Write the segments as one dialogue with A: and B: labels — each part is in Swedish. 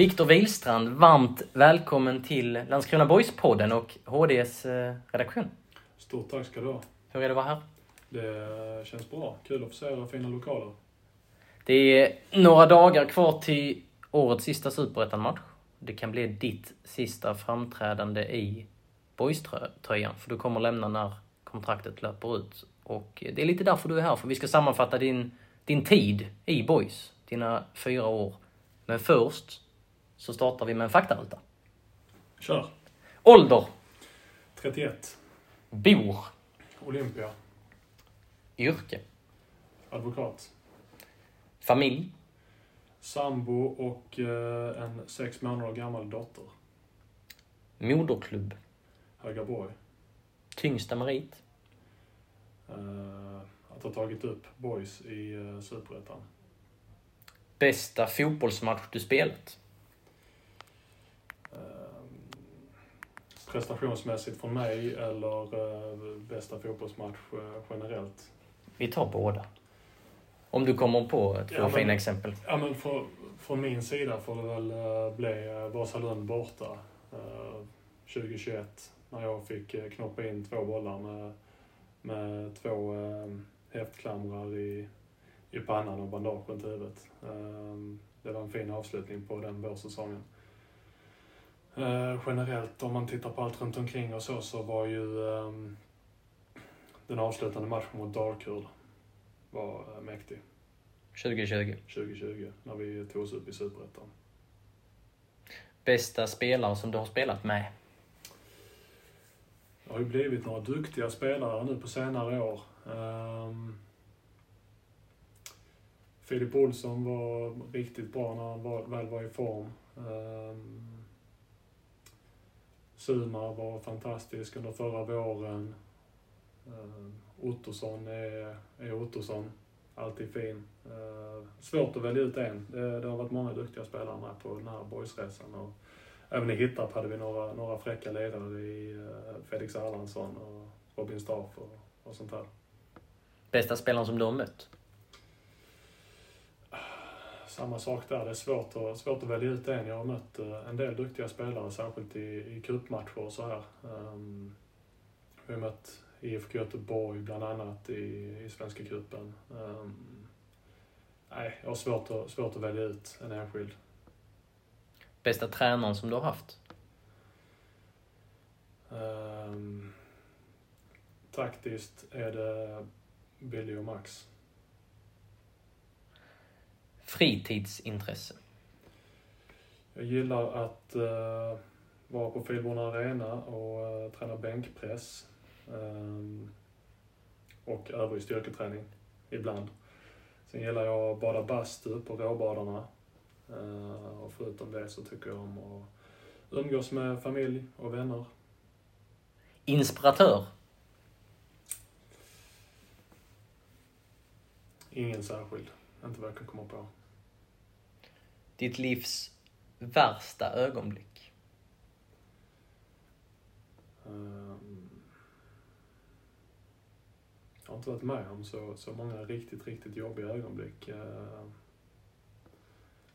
A: Viktor Wilstrand, varmt välkommen till Landskrona Boys-podden och HDs eh, redaktion.
B: Stort tack ska du ha.
A: Hur är det att vara här?
B: Det känns bra. Kul att få se era fina lokaler.
A: Det är några dagar kvar till årets sista Superettan-match. Det kan bli ditt sista framträdande i Boys-tröjan, för du kommer lämna när kontraktet löper ut. Och det är lite därför du är här, för vi ska sammanfatta din, din tid i Boys, dina fyra år. Men först så startar vi med en faktaruta.
B: Kör.
A: Ålder,
B: 31.
A: bor,
B: Olympia.
A: yrke,
B: Advokat.
A: familj,
B: Sambo och eh, en sex månader gammal dotter.
A: moderklubb,
B: Högaborg.
A: tyngsta merit,
B: Eh, att ha tagit upp boys i eh, Superettan.
A: bästa fotbollsmatch du spelat,
B: prestationsmässigt från mig eller eh, bästa fotbollsmatch eh, generellt.
A: Vi tar båda. Om du kommer på två
B: Ja, men-
A: fina exempel.
B: Ja, men för, från min sida får det väl eh, bli Vasalund borta eh, 2021 när jag fick knoppa in två bollar med, med två häftklamrar i, i pannan och bandage runt huvudet. Det var en fin avslutning på den vårsäsongen. Eh, generellt, om man tittar på allt runt omkring och så, så var ju eh, den avslutande matchen mot Dalkurd var eh, mäktig.
A: 2020.
B: 2020 när vi tog oss upp i Superettan.
A: Bästa spelare som du har spelat med.
B: Det har ju blivit några duktiga spelare nu på senare år. Um, Filip Olsson var riktigt bra när han var, väl var i form. Um, Sumar var fantastisk under förra våren. Eh, Ottosson är, är Ottosson. Alltid fin. Eh, svårt att välja ut en. Det, det har varit många duktiga spelare med på den här boysresan. Och även i Hittarp hade vi några, några fräcka ledare i eh, Felix Erlandsson och Robin Staff och, och sånt där.
A: Bästa spelaren som du har mött.
B: Samma sak där, det är svårt att, svårt att välja ut en. Jag har mött eh, en del duktiga spelare, särskilt i, i cupmatcher och så här. Um, vi har mött IFK Göteborg bland annat i, i Svenska cupen. Um, nej, jag har svårt att, svårt att välja ut en enskild.
A: Bästa tränaren som du har haft.
B: Um, taktiskt är det Billy och Max.
A: Fritidsintresse.
B: Jag gillar att uh, vara på Filborna Arena och uh, träna bänkpress. Um, och övrig styrketräning ibland. Sen gillar jag att bada bastu på råbadarna. Uh, och förutom det så tycker jag om att umgås med familj och vänner.
A: Inspiratör.
B: Ingen särskild. Inte vad jag kan komma på.
A: Ditt livs värsta ögonblick.
B: Um, jag har inte varit med om så, så många riktigt, riktigt jobbiga ögonblick. Uh,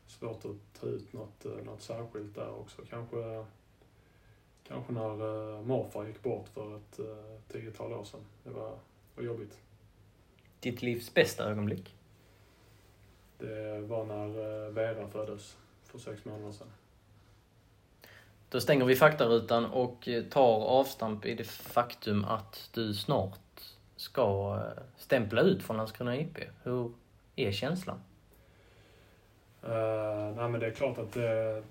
B: svårt att ta ut något, uh, något särskilt där också. Kanske, kanske när uh, morfar gick bort för ett uh, tiotal år sedan. Det var, var jobbigt.
A: Ditt livs bästa ögonblick.
B: Det var när uh, Vera föddes för sex månader sedan.
A: Då stänger vi faktarutan och eh, tar avstamp i det faktum att du snart ska eh, stämpla ut från Landskrona IP. Hur är känslan?
B: Uh, nej men det är klart att det,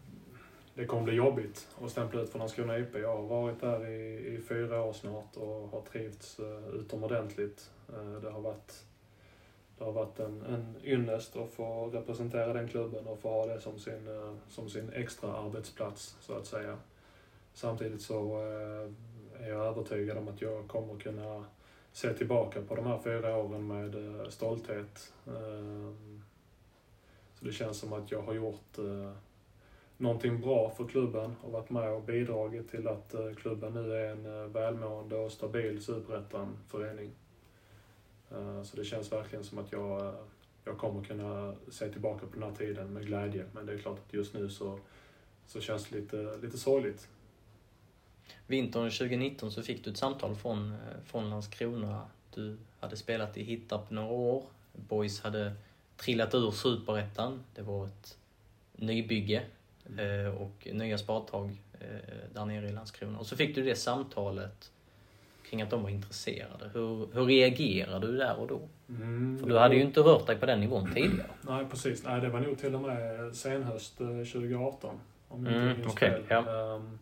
B: det kommer bli jobbigt att stämpla ut från Landskrona IP. Jag har varit där i, i fyra år snart och har trivts uh, utomordentligt. Uh, det har varit, det har varit en, en ynnest att få representera den klubben och få ha det som sin, eh, som sin extra arbetsplats, så att säga. Samtidigt så eh, är jag övertygad om att jag kommer kunna se tillbaka på de här fyra åren med eh, stolthet. Så det känns som att jag har gjort någonting bra för klubben och varit med och bidragit till att klubben nu är en välmående och stabil superettan-förening. Eh, så det känns verkligen som att jag, jag kommer kunna se tillbaka på den här tiden med glädje. Men det är klart att just nu så, så känns det lite, lite sorgligt.
A: Vintern 2019 så fick du ett samtal från, från Landskrona. Du hade spelat i Hittarp några år. Boys hade trillat ur superettan. Det var ett nybygge Eh, och nya spadtag eh, där nere i Landskrona. Och så fick du det samtalet kring att de var intresserade. Hur, hur reagerade du där och då? Mm, För du hade ju inte rört dig på den nivån tidigare.
B: Nej, precis. Nej, det var nog till och med senhöst 2018. Eh, om
A: jag inte mm, okay, ja. Um,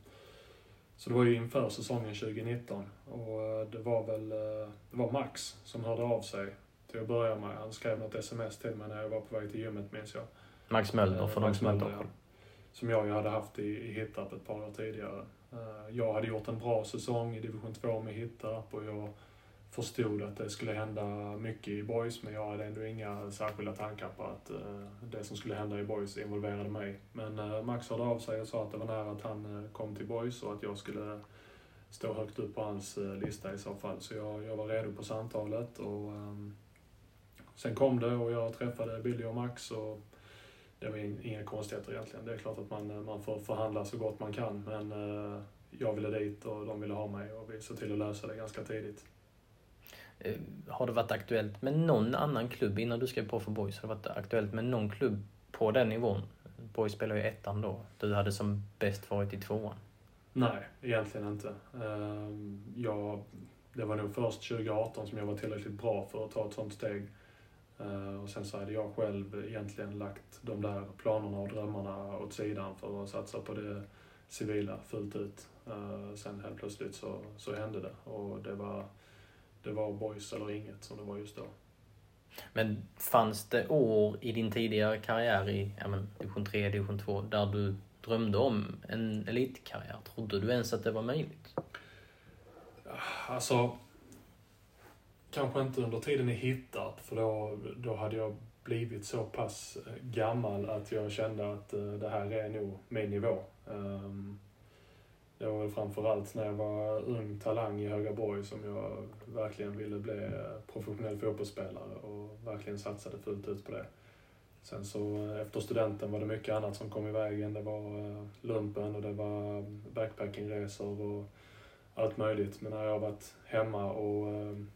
B: så det var ju inför säsongen 2019. Och det var väl det var Max som hörde av sig till att börja med. Han skrev något sms till mig när jag var på väg till gymmet minns jag.
A: Max Möller för de som inte
B: som jag ju hade haft i, i Hittarp ett par år tidigare. Eh, jag hade gjort en bra säsong i division 2 med Hittarp och jag förstod att det skulle hända mycket i Boys men jag hade ändå inga särskilda tankar på att eh, det som skulle hända i Boys involverade mig. Men eh, Max hörde av sig och sa att det var nära att han kom till Boys och att jag skulle stå högt upp på hans lista i så fall. Så jag, jag var redo på samtalet och um, sen kom det och jag träffade Billy och Max och det var inga konstigheter egentligen. Det är klart att man, man får förhandla så gott man kan, men eh, jag ville dit och de ville ha mig och vi såg till att lösa det ganska tidigt.
A: Eh, har det varit aktuellt med någon annan klubb innan du skrev på för Boys? Har det varit aktuellt med någon klubb på den nivån? Boys spelar ju ettan då. Du hade som bäst varit i tvåan.
B: Nej, egentligen inte. Ehm, jag, det var nog först 2018 som jag var tillräckligt bra för att ta ett sånt steg. Eh, och sen så hade jag själv egentligen lagt de där planerna och drömmarna åt sidan för att satsa på det civila fullt ut. Eh, sen helt plötsligt så, så hände det och det var, det var boys eller inget som det var just då.
A: Men fanns det år i din tidigare karriär i ja, men, division 3, division 2 där du drömde om en elitkarriär? Trodde du ens att det var möjligt?
B: Alltså, kanske inte under tiden i Hittarp, för då, då hade jag blivit så pass eh, gammal att jag kände att uh, det här är nog min nivå. Um, det var väl framförallt när jag var ung talang i Högaborg som jag verkligen ville bli eh, professionell fotbollsspelare och verkligen satsade fullt ut på det. Sen så efter studenten var det mycket annat som kom i vägen. Det var lumpen och det var backpackingresor och allt möjligt. Men när jag har varit hemma och ehm,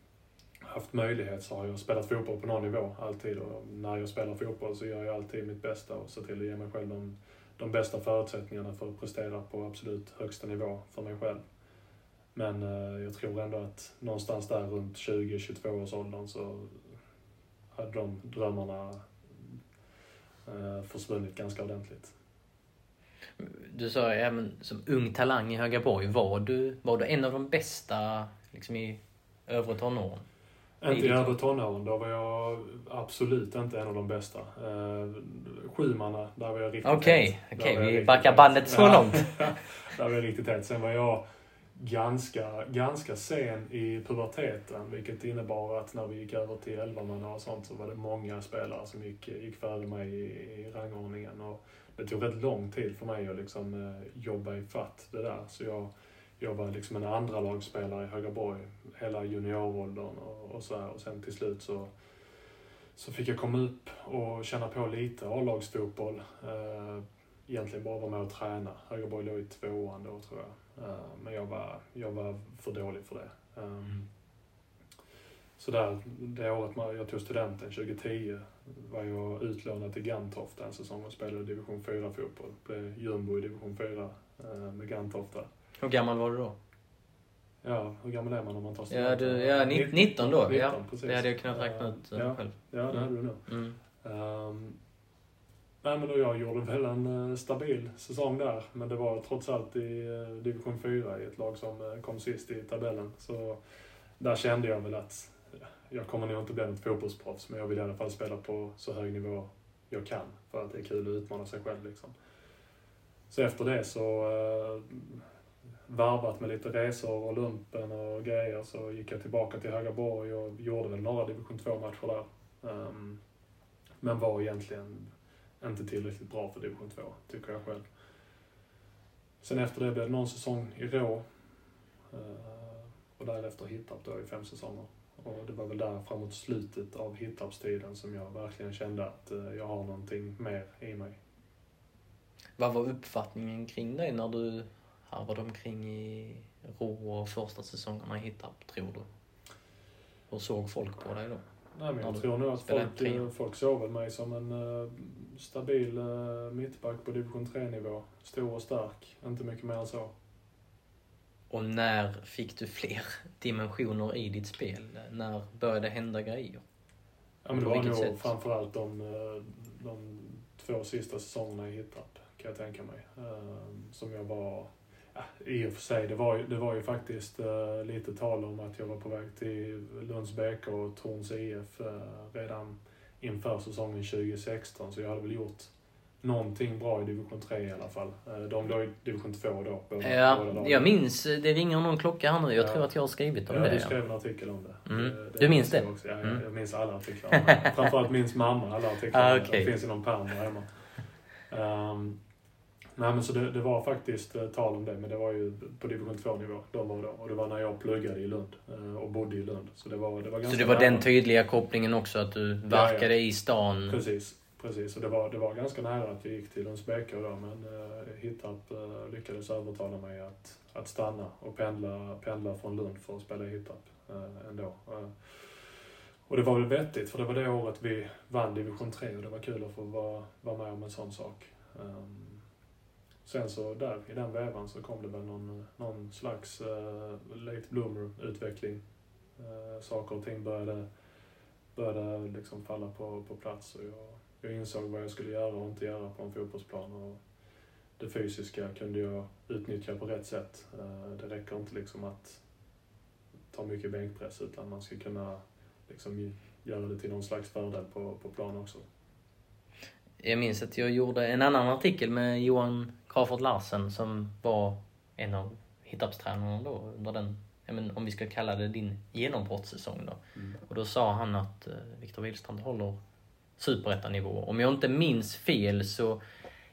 B: haft möjlighet så har jag spelat fotboll på någon nivå alltid och när jag spelar fotboll så gör jag alltid mitt bästa och ser till att ge mig själv de, de bästa förutsättningarna för att prestera på absolut högsta nivå för mig själv. Men eh, jag tror ändå att någonstans där runt 20-22 års åldern så hade de drömmarna eh, försvunnit ganska ordentligt.
A: Du sa ju även som ung talang i Högaborg, var du, var du en av de bästa liksom, i övre tonåren?
B: Inte i övre tonåren, då var jag absolut inte en av de bästa. Eh, Sjumanna, där var jag riktigt
A: Okej, okay, okay, vi backar bandet så långt.
B: där var jag riktigt het. Sen var jag ganska, ganska sen i puberteten, vilket innebar att när vi gick över till elvamanna och sånt så var det många spelare som gick, gick före mig i, i rangordningen. Och det tog rätt lång tid för mig att liksom, eh, jobba i fatt det där. Så jag jag var liksom en andra lagspelare i Högaborg hela junioråldern och, och så här. Och sen till slut så, så fick jag komma upp och känna på lite A-lagsfotboll. Eh, egentligen bara vara med och träna. Högaborg låg i tvåan då tror jag. Eh, men jag var, jag var för dålig för det. Eh, mm. Så där, det året jag tog studenten, 2010, var jag utlånad till Gantofta en säsong och spelade division 4-fotboll. Blev jumbo i division 4 eh, med Gantofta.
A: Hur gammal var du då?
B: Ja, hur gammal är man om man tar
A: Ja,
B: studenten?
A: du, ja 19, 19 då.
B: 19,
A: ja,
B: precis.
A: det hade jag kunnat räkna ut
B: Ja.
A: själv.
B: Ja, det hade du nog.
A: Mm.
B: Um, nej, men och jag gjorde väl en eh, stabil säsong där, men det var trots allt i eh, division 4 i ett lag som eh, kom sist i tabellen. Så där kände jag väl att jag kommer nog inte bli något fotbollsproffs, men jag vill i alla fall spela på så hög nivå jag kan, för att det är kul att utmana sig själv liksom. Så efter det så, varvat med lite resor och lumpen och grejer, så gick jag tillbaka till Högaborg och gjorde väl några division 2-matcher där. Um, men var egentligen inte tillräckligt bra för division 2, tycker jag själv. Sen efter det blev det någon säsong i Rå. Uh, Och därefter Hittarp då i fem säsonger. Och det var väl där framåt slutet av Hittarpstiden som jag verkligen kände att uh, jag har någonting mer i mig.
A: Vad var uppfattningen kring dig när du harvade omkring i Rå och första säsongerna i Hittarp, tror du? Hur såg folk på dig då?
B: Nej, men
A: Ja,
B: jag tror nog att folk, folk såg väl mig som en eh, stabil eh, mittback på division 3-nivå. Stor och stark, inte mycket mer än så.
A: Och när fick du fler dimensioner i ditt spel? När började det hända grejer?
B: Ja, men det var nog
A: sätt?
B: framförallt de, eh, de två sista säsongerna i Hittarp, kan jag tänka mig. Som jag var... I och för sig, det var, det var ju faktiskt eh, lite tal om att jag var på väg till Lunds BK och Torns IF eh, redan inför säsongen 2016, så jag hade väl gjort någonting bra i division 3 i alla fall. Eh, De låg i division 2 då, båda, båda
A: Ja,
B: lagen.
A: jag minns, det ringer någon klocka här nu. Jag
B: Ja.
A: tror att jag har skrivit om
B: Ja,
A: det.
B: du
A: ja.
B: skrev en artikel om det.
A: Mm.
B: Det-
A: Du minns
B: jag
A: det?
B: Också. Ja,
A: Mm.
B: jag, jag minns alla artiklar. Framförallt minns mamma alla artiklar.
A: Ah, okej.
B: Det finns i någon pärm där hemma. Um, nej, men så det, det var faktiskt eh, tal om det, men det var ju på division 2-nivå. De var då. Och det var när jag pluggade i Lund eh, och bodde i Lund. Så det var, det var
A: Så
B: ganska
A: det var
B: nära.
A: den tydliga kopplingen också, att du verkade i stan.
B: Precis, precis. Och det var, det var ganska nära att jag gick till Lunds BK då, men uh, Hittarp eh, lyckades övertala mig att, att stanna och pendla, pendla från Lund för att spela i Hittarp uh, ändå. Eh, och det var väl vettigt, för det var det året vi vann division 3 och det var kul att få vara, vara med om en sån sak. Ehm, sen så där, i den vävan, så kom det väl någon, någon slags uh, late bloomer-utveckling. Uh, eh, saker och ting började började liksom falla på, på plats och jag, jag insåg vad jag skulle göra och inte göra på en fotbollsplan. Och det fysiska kunde jag utnyttja på rätt sätt. Uh, Det räcker inte liksom att ta mycket bänkpress utan man ska kunna liksom göra det till någon slags fördel på, på plan också.
A: Jag minns att jag gjorde en annan artikel med Johan Crawford Larsen som var en av Hittarpstränarna då under den, men om vi ska kalla det din genombrottssäsong då. Och då sa han att eh, Viktor Wihlstrand håller superettanivå. Om jag inte minns fel så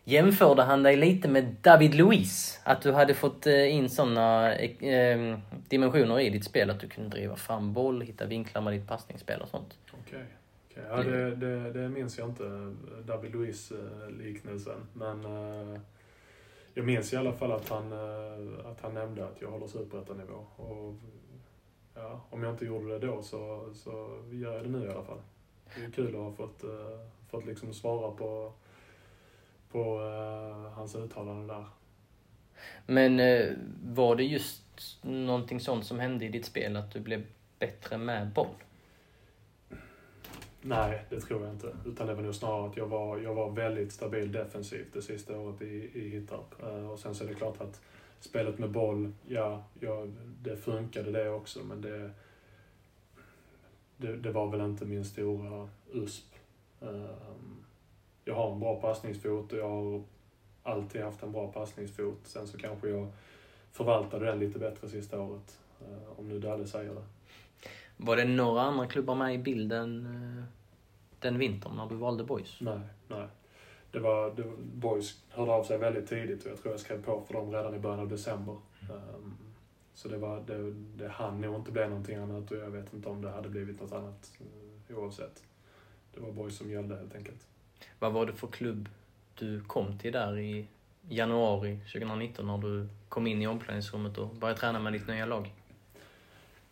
A: jämförde han dig lite med David Luiz. Att du hade fått eh, in sådana eh, dimensioner i ditt spel att du kunde driva fram boll, hitta vinklar med ditt passningsspel och sånt.
B: Okej. Okej. Ja, det, det, det minns jag inte, David Luiz-liknelsen. Men eh, jag minns i alla fall att han, eh, att han nämnde att jag håller superettanivå. Och ja, om jag inte gjorde det då så, så gör jag det nu i alla fall. Det är kul att ha fått, eh, fått liksom svara på, på eh, hans uttalande där.
A: Men eh, var det just någonting sånt som hände i ditt spel, att du blev bättre med boll?
B: Nej, det tror jag inte. Utan det var nog snarare att jag var, jag var väldigt stabil defensivt det sista året i, i Hittarp. Eh, och sen så är det klart att spelet med boll, ja, ja det funkade det också, men det, det, det var väl inte min stora USP. Ehm, jag har en bra passningsfot och jag har alltid haft en bra passningsfot. Sen så kanske jag förvaltade den lite bättre sista året, eh, om nu Dalle säger det.
A: Var det några andra klubbar med i bilden eh, den vintern när du valde Boys?
B: Nej, nej. Det var, det, Boys hörde av sig väldigt tidigt och jag tror jag skrev på för dem redan i början av december. Ehm, så det, var, det, det hann nog inte bli någonting annat och jag vet inte om det hade blivit något annat eh, oavsett. Det var Boys som gällde helt enkelt.
A: Vad var det för klubb du kom till där i januari 2019 när du kom in i omklädningsrummet och började träna med ditt nya lag?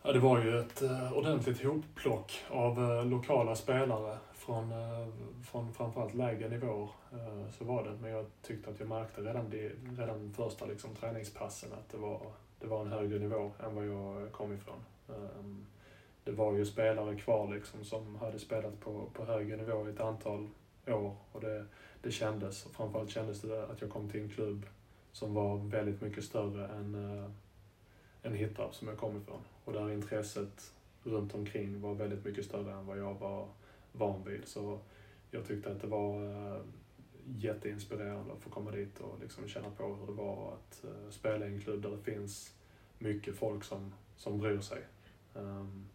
B: Ja, det var ju ett uh, ordentligt hopplock av eh, lokala spelare från, uh, från framförallt lägre nivåer. eh, så var det. Men jag tyckte att jag märkte redan, de redan första liksom, träningspassen att det var, det var en högre nivå än vad jag kom ifrån. Um, det var ju spelare kvar liksom som hade spelat på, på högre nivå i ett antal år och det, det kändes. Framförallt kändes det att jag kom till en klubb som var väldigt mycket större än, eh, en Hittarp som jag kom ifrån. Och där intresset runt omkring var väldigt mycket större än vad jag var van vid. Så jag tyckte att det var eh, jätteinspirerande att få komma dit och liksom känna på hur det var att eh, spela i en klubb där det finns mycket folk som, som bryr sig. Ehm,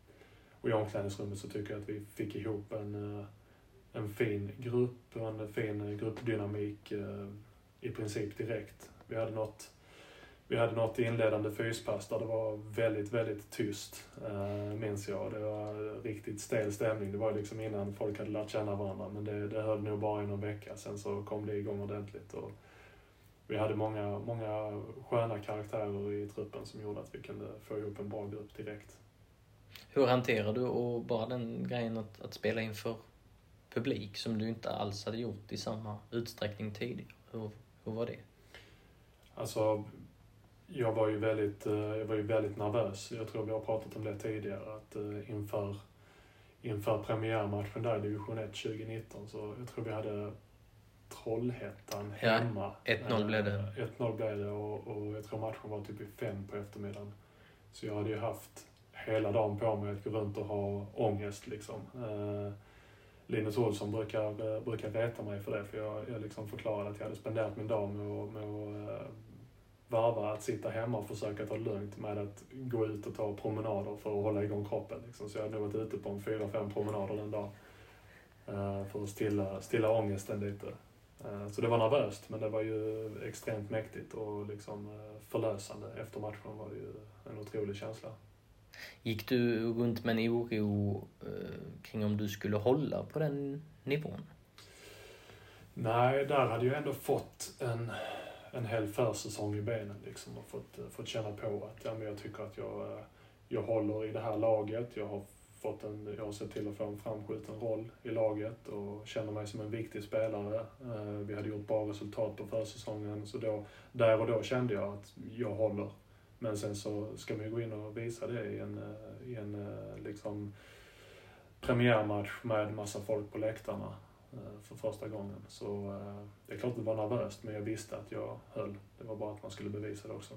B: och i omklädningsrummet så tycker jag att vi fick ihop en, eh, en fin grupp och en fin gruppdynamik i princip direkt. Vi hade något vi hade något inledande fyspass där det var väldigt, väldigt tyst, uh, minns jag. Det var riktigt stel stämning. Det var liksom innan folk hade lärt känna varandra, men det, det höll nog bara i någon vecka. Sen så kom det igång ordentligt. Och vi hade många, många sköna karaktärer i truppen som gjorde att vi kunde få ihop en bra grupp direkt.
A: Hur hanterar du och bara den grejen att, att spela inför publik som du inte alls hade gjort i samma utsträckning tidigare? Hur, hur var det?
B: Alltså, jag var ju väldigt, eh, jag var ju väldigt nervös. Jag tror vi har pratat om det tidigare, att eh, inför, inför premiärmatchen där i division 1 2019 så jag tror vi hade Trollhättan hemma.
A: Ja, 1-0 blev det.
B: 1-0 blev det och, och jag tror matchen var typ i fem på eftermiddagen. Så jag hade ju haft hela dagen på mig att gå runt och ha ångest liksom. Eh, Linus Olsson brukar, eh, brukar reta mig för det, för jag, jag liksom förklarade att jag hade spenderat min dag med att, med att eh, varva att sitta hemma och försöka ta lugnt med att gå ut och ta promenader för att hålla igång kroppen. Liksom. Så jag hade nog varit ute på en fyra, fem promenader den dagen. Eh, för att stilla, stilla ångesten lite. Eh, så det var nervöst, men det var ju extremt mäktigt och liksom eh, förlösande. Efter matchen var det ju en otrolig känsla.
A: Gick du runt med en oro kring om du skulle hålla på den nivån?
B: Nej, där hade jag ändå fått en, en hel försäsong i benen liksom och fått, eh, fått känna på att ja, men jag tycker att jag, eh, jag håller i det här laget. Jag har, fått en, jag har sett till att få en framskjuten roll i laget och känner mig som en viktig spelare. Eh, vi hade gjort bra resultat på försäsongen så då, där och då kände jag att jag håller men sen så ska man ju gå in och visa det i en, i en liksom premiärmatch med massa folk på läktarna för första gången. Så det är klart att det var nervöst, men jag visste att jag höll. Det var bara att man skulle bevisa det också.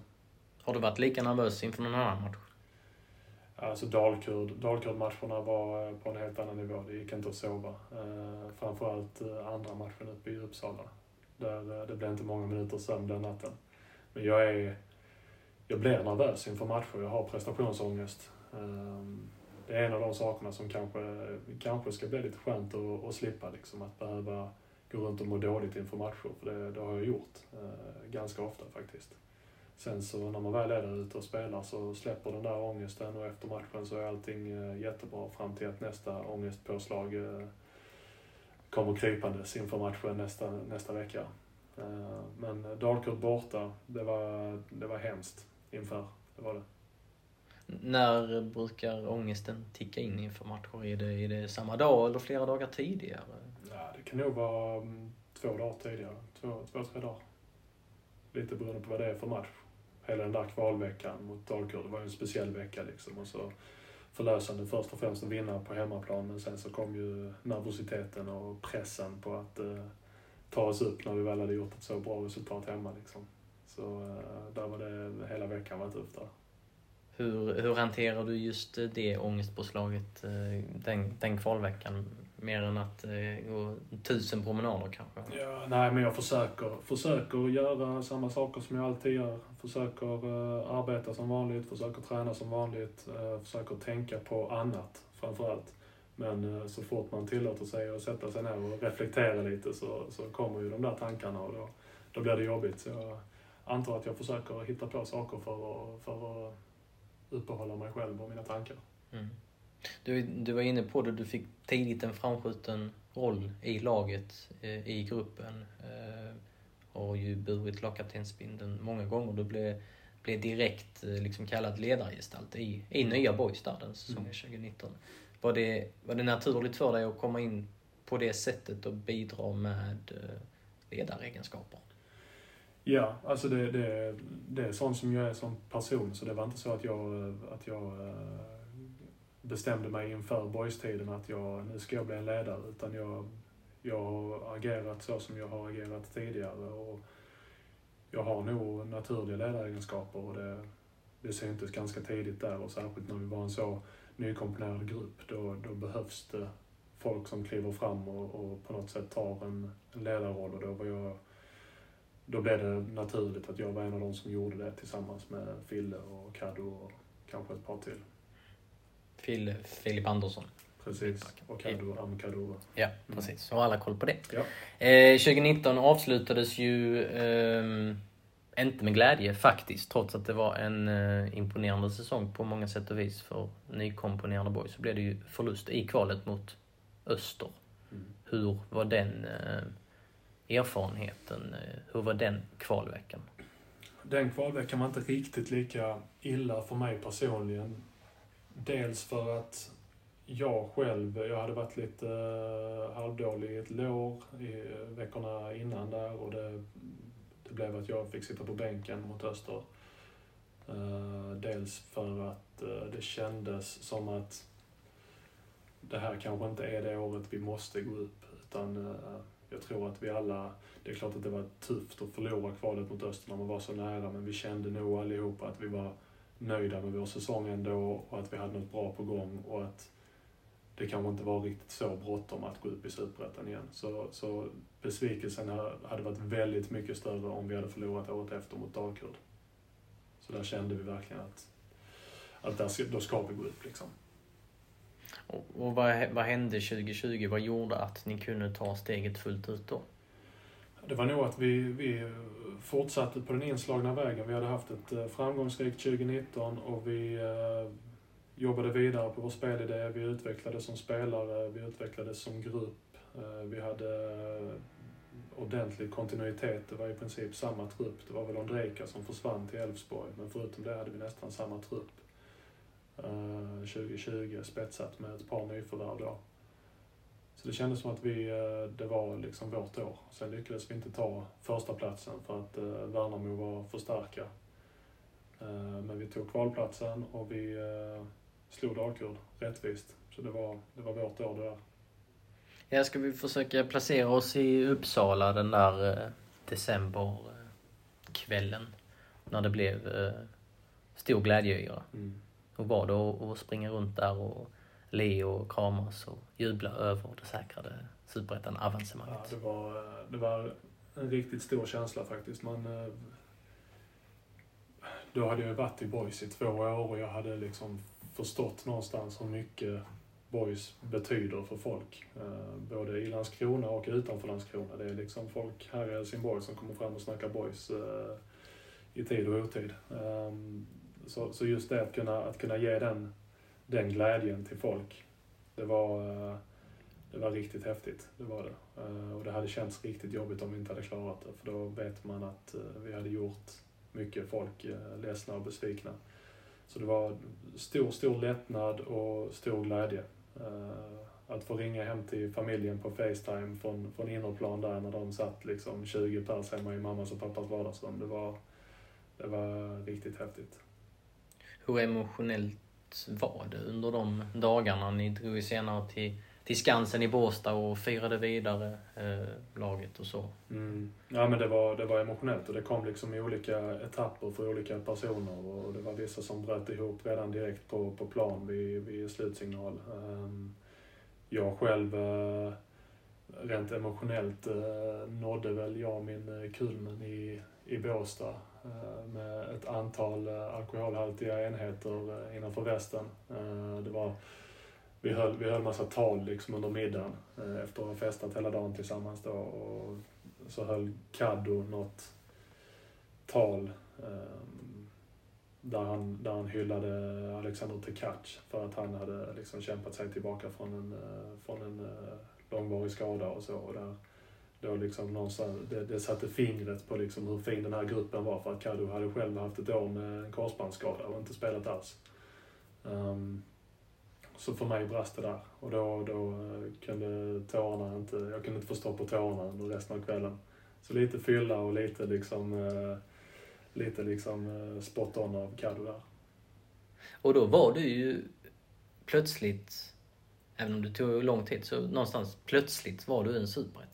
A: Har du varit lika nervös inför någon annan match?
B: Alltså Dalkurd, Dalkurd-matcherna var på en helt annan nivå. Det gick inte att sova. Framförallt andra matchen uppe i Uppsala. Där det blev inte många minuter sömn den natten. Men jag är jag blir nervös inför matcher. Jag har prestationsångest. Det är en av de sakerna som kanske, kanske ska bli lite skönt att, att slippa. Liksom, att behöva gå runt och må dåligt inför matcher. För det, det har jag gjort eh, ganska ofta faktiskt. Sen så när man väl är där ute och spelar så släpper den där ångesten och efter matchen så är allting eh, jättebra fram till att nästa ångestpåslag eh, kommer krypandes inför matchen nästa, nästa vecka. Eh, men Dalkurd borta, det var, det var hemskt inför. Det var det.
A: När brukar ångesten ticka in inför matcher? Är det, är det samma dag eller flera dagar tidigare?
B: Ja, det kan nog vara mm, två dagar tidigare. Två, två, tre dagar. Lite beroende på vad det är för match. Hela den där kvalveckan mot Dalkurd, det var ju en speciell vecka liksom. Och så förlösande först och främst att vinna på hemmaplan, men sen så kom ju nervositeten och pressen på att eh, ta oss upp när vi väl hade gjort ett så bra resultat hemma liksom. Så eh, där var det hela veckan var tufft där.
A: Hur, hur hanterar du just eh, det ångestpåslaget eh, den, den kvalveckan? Mer än att eh, gå tusen promenader kanske?
B: Ja, nej, men jag försöker, försöker göra samma saker som jag alltid gör. Försöker uh, arbeta som vanligt, försöker träna som vanligt, uh, försöker tänka på annat framförallt. Men uh, så fort man tillåter sig att sätta sig ner och reflektera lite så, så kommer ju de där tankarna och då, då blir det jobbigt. Så jag, antar att jag försöker hitta på saker för att, för att uppehålla mig själv och mina tankar. Mm.
A: Du, du var inne på det, du fick tidigt en framskjuten roll i laget, eh, i gruppen. Eh, har ju burit lagkaptensbindeln många gånger. Du blev, blev direkt eh, liksom kallad ledargestalt i, i nya Boys där den säsongen mm. 2019. Var det, var det naturligt för dig att komma in på det sättet och bidra med ledaregenskaper?
B: Ja, alltså det, det, det är sånt som jag är som person, så det var inte så att jag, att jag eh, bestämde mig inför boystiden att jag, nu ska jag bli en ledare, utan jag, jag har agerat så som jag har agerat tidigare och jag har nog naturliga ledaregenskaper och det, det syntes ganska tidigt där och särskilt när vi var en så nykomponerad grupp, då, då behövs det folk som kliver fram och, och på något sätt tar en, en ledarroll och då var jag då blev det naturligt att jag var en av de som gjorde det tillsammans med Fille och Kaddo och kanske ett par till.
A: Phil, Filip Andersson.
B: Precis, och Kaddo, Amkadova.
A: Ja, precis. Så har alla koll på det.
B: Ja.
A: Eh, 2019 avslutades ju eh, inte med glädje faktiskt, trots att det var en eh, imponerande säsong på många sätt och vis för nykomponerade boys. Så blev det ju förlust i kvalet mot Öster.
B: Mm.
A: Hur var den eh, erfarenheten? Eh, hur var den kvalveckan?
B: Den kvalveckan var inte riktigt lika illa för mig personligen. Dels för att jag själv, jag hade varit lite eh, halvdålig i ett lår i eh, veckorna innan där och det, det blev att jag fick sitta på bänken mot Öster. Dels för att det kändes som att det här kanske inte är det året vi måste gå upp, utan jag tror att vi alla, det är klart att det var tufft att förlora kvalet mot Öster när man var så nära, men vi kände nog allihopa att vi var nöjda med vår säsong ändå och att vi hade något bra på gång och att det kanske inte var riktigt så bråttom att gå upp i Superettan igen. Så, så besvikelsen hade varit väldigt mycket större om vi hade förlorat året efter mot Dalkurd. Så där kände vi verkligen att, att där, då ska vi gå upp liksom.
A: Och, och vad, vad hände 2020? Vad gjorde att ni kunde ta steget fullt ut då?
B: Det var nog att vi, vi fortsatte på den inslagna vägen. Vi hade haft ett eh, framgångsrikt 2019 och vi eh, jobbade vidare på vår spelidé. Vi utvecklades som spelare, vi utvecklades som grupp. Eh, vi hade eh, ordentlig kontinuitet. Det var i princip samma trupp. Det var väl Ondrejka som försvann till Elfsborg, men förutom det hade vi nästan samma trupp. 2020 eh, spetsat med ett par nyförvärv då. Så det kändes som att vi, eh, det var liksom vårt år. Sen lyckades vi inte ta första platsen för att eh, Värnamo var för starka. Men vi tog kvalplatsen och vi slog Dalkurd rättvist. Så det var, det var vårt år det där.
A: Ja, ska vi försöka placera oss i Uppsala den där decemberkvällen när det blev stor glädjeyra. Mm. Hur var det att springa runt där och le och kramas och jubla över det säkrade superettan-avancemanget?
B: Ja, det var, det var en riktigt stor känsla faktiskt. Man, eh, då hade jag varit i Boys i två år och jag hade liksom förstått någonstans hur mycket Boys betyder för folk. Eh, både i Landskrona och utanför Landskrona. Det är liksom folk här i Helsingborg som kommer fram och snackar Boys eh, i tid och otid. Så, så just det att kunna, att kunna ge den, den glädjen till folk, det var, eh, det var riktigt häftigt. Det var det. Eh, och det hade känts riktigt jobbigt om vi inte hade klarat det, för då vet man att eh, vi hade gjort mycket folk ledsna och besvikna. Så det var stor, stor lättnad och stor glädje. Att få ringa hem till familjen på Facetime från, från innerplan där när de satt liksom 20 pers hemma i mammas och pappas vardagsrum. Det var, det var riktigt häftigt
A: hur emotionellt var det under de dagarna? Ni drog ju senare till, till Skansen i Båstad och firade vidare eh, laget och så.
B: Mm. Ja men det var, det var emotionellt och det kom liksom i olika etapper för olika personer och det var vissa som bröt ihop redan direkt på, på plan vid, vid slutsignal. Um, jag själv uh, rent emotionellt uh, nådde väl jag min eh, kulmen i, i Båstad Eh, med ett antal eh, alkoholhaltiga enheter eh, innanför västen. Det var, vi höll, vi höll massa tal liksom under middagen efter att ha festat hela dagen tillsammans då och så höll Kaddo något tal där han, där han hyllade Alexander Tekac för att han hade liksom kämpat sig tillbaka från en, från en långvarig skada och så. Och där, då liksom någonstans, det, det satte fingret på liksom hur fin den här gruppen var för att Kadu hade själv haft ett år med en korsbandsskada och inte spelat alls. Um, så för mig brast det där och då, då eh, kunde tårarna inte, jag kunde inte få stopp på tårarna under resten av kvällen. Så lite fylla och lite liksom, uh, lite liksom uh, spot on av Caddo där.
A: Och då var du ju plötsligt, även om det tog lång tid, så någonstans plötsligt var du en superett.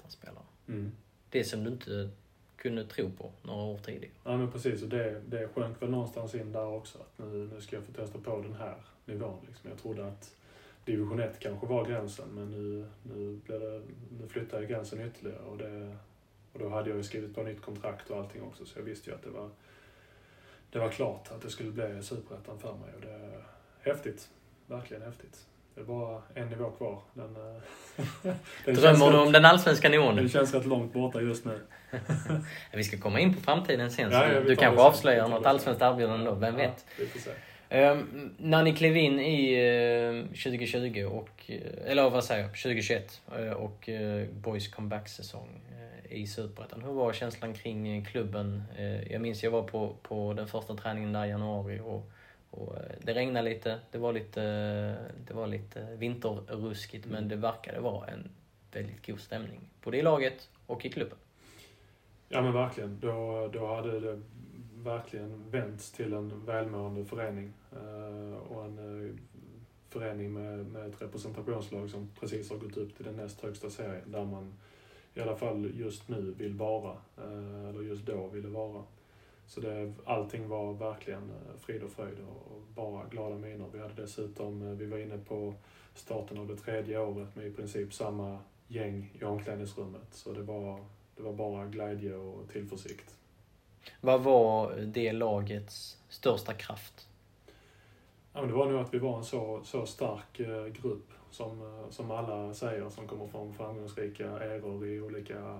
B: Mm.
A: Det som du inte kunde tro på några år tidigare.
B: Ja men precis, och det, det sjönk väl någonstans in där också. Att nu, nu ska jag få testa på den här nivån. Liksom. Jag trodde att division 1 kanske var gränsen men nu, nu, blev det, nu flyttade jag gränsen ytterligare. Och, det, och då hade jag ju skrivit på nytt kontrakt och allting också så jag visste ju att det var, det var klart att det skulle bli superettan för mig. Och det är häftigt. Verkligen häftigt. Det är bara en nivå kvar. Den, eh, den
A: Drömmer du
B: rätt-
A: om den allsvenska nivån?
B: Den känns rätt långt borta just nu.
A: Vi ska komma in på framtiden sen, så
B: Ja,
A: du kanske avslöjar något allsvenskt erbjudande då, vem vet? Ehm, när ni klev in i eh, 2020 och, eh, eller vad säger jag, 2021 eh, och uh, Boys comeback-säsong i Superettan. Hur var känslan kring klubben? Jag minns jag var på, på den första träningen där i januari och, och eh, det regnade lite, det var lite, det var lite vinterruskigt men det verkade vara en väldigt god stämning. Både i laget och i klubben.
B: Ja men verkligen. Då, då hade det verkligen vänts till en välmående förening. Eh, och en eh, förening med, med ett representationslag som precis har gått upp till den näst högsta serien där man i alla fall just nu vill vara. Eh, eller just då ville vara. Så det, allting var verkligen eh, frid och fröjd och, bara glada miner. Vi hade dessutom, eh, vi var inne på starten av det tredje året med i princip samma gäng i omklädningsrummet. Så det var, det var bara glädje och tillförsikt.
A: Vad var det lagets största kraft?
B: Ja, men det var nog att vi var en så, så stark eh, grupp som, som alla säger som kommer från framgångsrika eror i olika...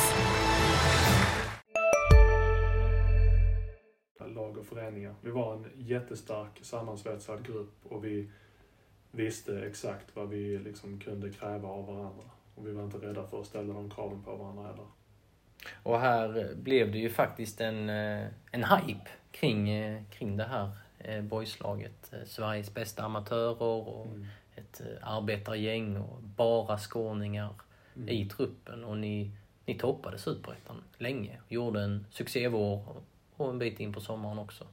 B: Jättestark sammansvetsad grupp och vi visste exakt vad vi liksom kunde kräva av varandra. Och vi var inte rädda för att ställa de kraven på varandra heller.
A: Och här blev det ju faktiskt en, eh, en hype kring, eh, kring det här eh, boyslaget. Sveriges bästa amatörer och ett eh, arbetargäng och bara skåningar i truppen. Och ni, ni toppade superettan länge. Gjorde en succévår och- och en bit in på sommaren också.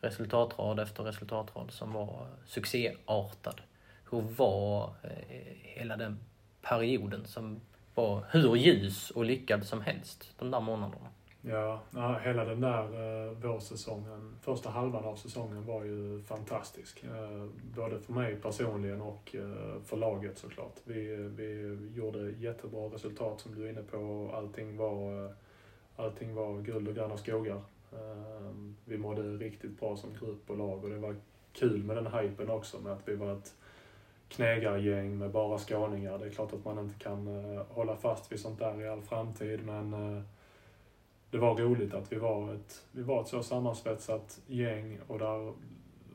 A: Resultatrad efter resultatrad som var succéartad. Hur var eh, hela den perioden som var hur ljus och lyckad som helst de där månaderna?
B: Ja, ja, hela den där eh, vårsäsongen, första halvan av säsongen var ju fantastisk. Eh, både för mig personligen och eh, för laget såklart. Vi, vi gjorde jättebra resultat som du är inne på. Allting var, eh, allting var guld och gröna skogar. Ehm, vi mådde riktigt bra som grupp och lag och det var kul med den hypen också med att vi var ett knegargäng med bara skåningar. Det är klart att man inte kan eh, hålla fast vid sånt där i all framtid men eh, det var roligt att vi var ett, vi var ett så sammansvetsat gäng och där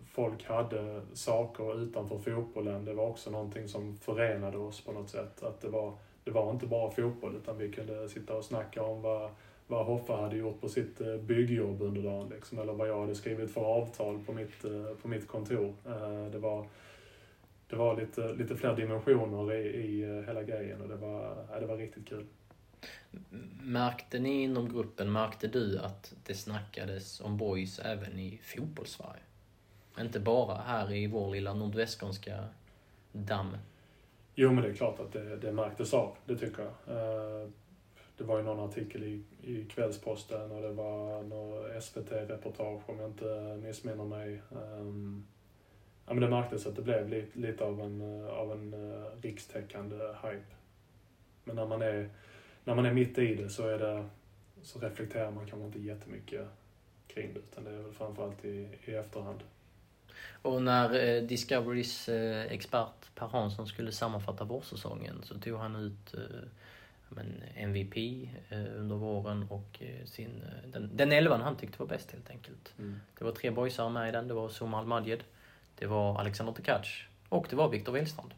B: folk hade saker utanför fotbollen. Det var också någonting som förenade oss på något sätt. Att det var, det var inte bara fotboll utan vi kunde sitta och snacka om vad, vad Hoffa hade gjort på sitt eh, byggjobb under dagen. Liksom, eller vad jag hade skrivit för avtal på mitt, eh, på mitt kontor. Eh, Det var, det var lite, lite fler dimensioner i, i hela grejen och det var, ja, det var riktigt kul.
A: Märkte ni inom gruppen, märkte du att det snackades om boys även i fotbollssverige? Inte bara här i vår lilla nordvästskånska damm.
B: Jo, men det är klart att det, det märktes av, det tycker jag. Det var ju någon artikel i, i Kvällsposten och det var något SVT-reportage om jag inte missminner mig. Um, Ja, men det märktes att det blev lite, lite av en, eh, av en uh, rikstäckande hype. Men när man, är, när man är mitt i det så, är det, så reflekterar man kanske inte jättemycket kring det, utan det är väl framförallt i, i efterhand.
A: Och när eh, Discoverys eh, expert Per Hansson skulle sammanfatta vårsäsongen så tog han ut eh, men, MVP eh, under våren och eh, sin, eh, den, den elvan han tyckte var bäst helt enkelt.
B: Mm.
A: Det var tre boysare med i den. Det var Somal Madjed, det var Alexander Tkac och det var Viktor Wihlstrand.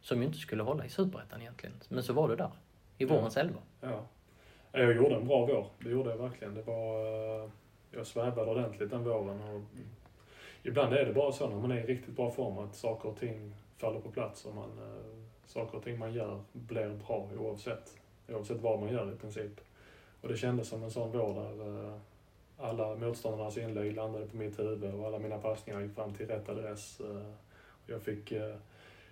A: Som ju inte skulle hålla i Superettan egentligen. Men så var du där. I vårens elva.
B: Ja. Jag gjorde en bra vår. Det gjorde jag verkligen. Det var, eh, jag svävade ordentligt den våren. Och ibland är det bara så när man är i riktigt bra form att saker och ting faller på plats och man, saker och ting man gör blir bra oavsett, oavsett vad man gör i princip. Och det kändes som en sån vår där eh, alla motståndarnas inlägg landade på mitt huvud och alla mina passningar gick fram till rätt adress. Eh, jag fick eh,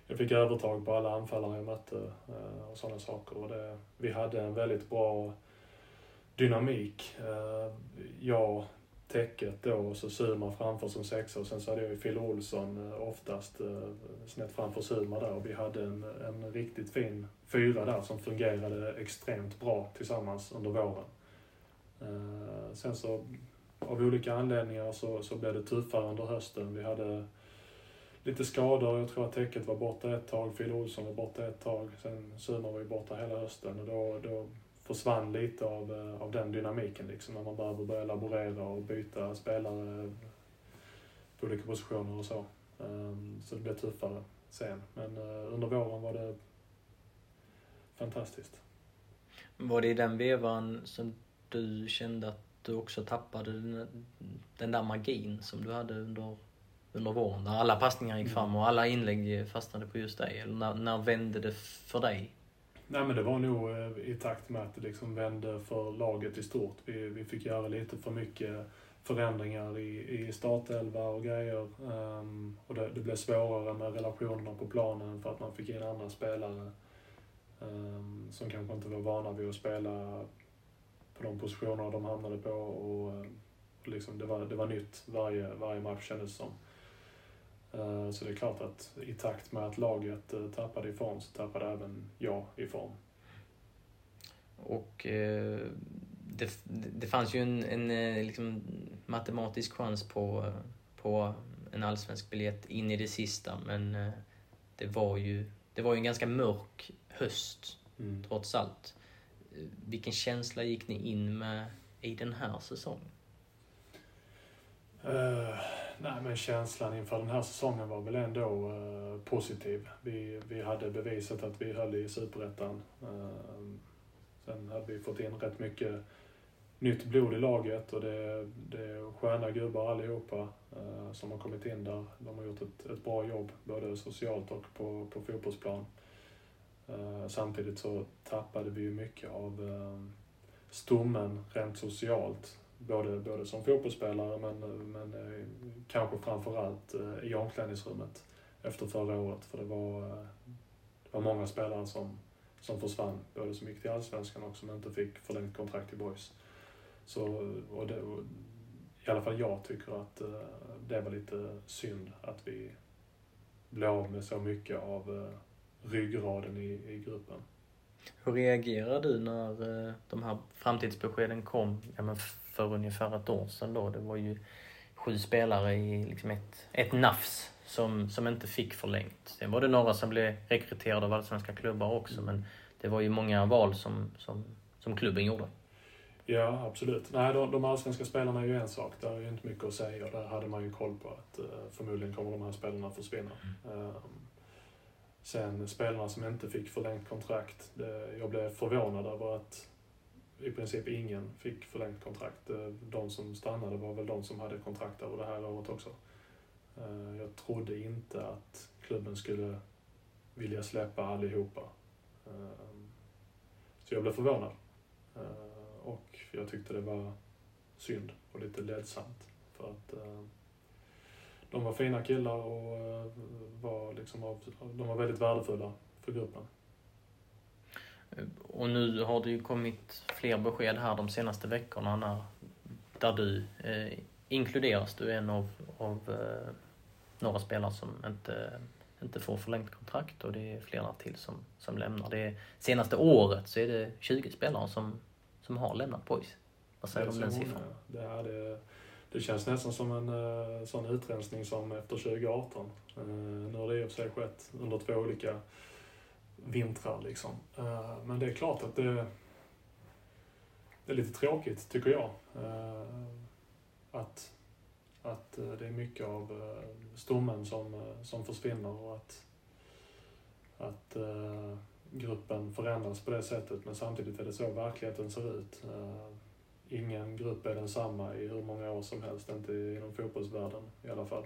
B: jag fick övertag på alla anfallare jag mötte eh, och sådana saker. Och det, vi hade en väldigt bra dynamik. Jag, täcket då och så Suma framför som sexa och sen så hade jag ju Phil Olsson eh, oftast eh, snett framför Suma där och vi hade en, en riktigt fin fyra där som fungerade extremt bra tillsammans under våren. Eh, sen så av olika anledningar så, så blev det tuffare under hösten. Vi hade lite skador. Jag tror att täcket var borta ett tag. Phil Olsson var borta ett tag. Sen Suma var ju borta hela hösten och då, då försvann lite av, eh, av den dynamiken liksom. När man behöver börja laborera och byta spelare på olika positioner och så. Ehm, så det blev tuffare sen. Men eh, under våren var det fantastiskt.
A: Var det i den vevan som du kände att du också tappade den, den där magin som du hade under under våren där alla passningar gick fram och alla inlägg fastnade på just dig? Eller när, när vände det för dig?
B: Nej men det var nog eh, i takt med att det liksom vände för laget i stort. Vi, vi fick göra lite för mycket förändringar i, i startelva och grejer. Um, och det, det, blev svårare med relationerna på planen för att man fick in andra spelare um, som kanske inte var vana vid att spela på de positionerna de hamnade på. Och, och liksom det, var, det var nytt varje, varje match kändes som. Eh, så det är klart att i takt med att laget eh, tappade i form så tappade även jag i form.
A: Och eh, det, det fanns ju en, en liksom, matematisk chans på, på en allsvensk biljett in i det sista men det var ju, det var ju en ganska mörk höst mm. trots allt. Vilken känsla gick ni in med i den här säsongen?
B: Uh, nej, men känslan inför den här säsongen var väl ändå uh, positiv. Vi, vi hade bevisat att vi höll i Superettan. Uh, sen hade vi fått in rätt mycket nytt blod i laget och det, det är sköna gubbar allihopa uh, som har kommit in där. De har gjort ett, ett bra jobb, både socialt och på, på fotbollsplan. Uh, samtidigt så tappade vi ju mycket av uh, stommen rent socialt Både, både som fotbollsspelare men, men eh, kanske framförallt eh, i omklädningsrummet efter förra året. För det var, eh, det var många spelare som, som försvann, både som gick till Allsvenskan och som inte fick förlängt kontrakt i BoIS. Så, och det, och I alla fall jag tycker att det var lite synd att vi blev av med så mycket av ryggraden i, i gruppen.
A: Hur reagerade du när de här framtidsbeskeden kom? Ja, men för ungefär ett år sedan då. Det var ju sju spelare i liksom ett, ett nafs som, som inte fick förlängt. Sen var det några som blev rekryterade av allsvenska klubbar också, men det var ju många val som, som, som klubben gjorde.
B: Ja, absolut. Nej, de, de allsvenska spelarna är ju en sak. Där är ju inte mycket att säga. Där hade man ju koll på att uh, förmodligen kommer de här spelarna försvinna. Mm. Um, sen spelarna som inte fick förlängt kontrakt. Det, jag blev förvånad över att i princip ingen fick förlängt kontrakt. Eh, de som stannade var väl de som hade kontrakt över det här året också. Eh, jag trodde inte att klubben skulle vilja släppa allihopa. Eh, så jag blev förvånad. Och jag tyckte det var synd och lite ledsamt. För att de var fina killar och var liksom de var väldigt värdefulla för gruppen.
A: Och nu har det ju kommit fler besked här de senaste veckorna när, där du eh, inkluderas. Du är en av, av eh, några spelare som inte, inte får förlängt kontrakt och det är flera till som, som lämnar. Det senaste året så är det 20 spelare som, som har lämnat Boys. Vad säger du om den siffran?
B: Det, är, det, det känns nästan som en uh, sån utrensning som efter 2018. Uh, nu har det i och för sig skett under två olika vintrar liksom. Uh, men det är klart att det, det är lite tråkigt, tycker jag. Uh, att, att eh, det är mycket av stommen som, som försvinner och att, att gruppen förändras på det sättet. Men samtidigt är det så verkligheten ser ut. Ingen grupp är densamma i hur många år som helst, inte inom fotbollsvärlden i alla fall.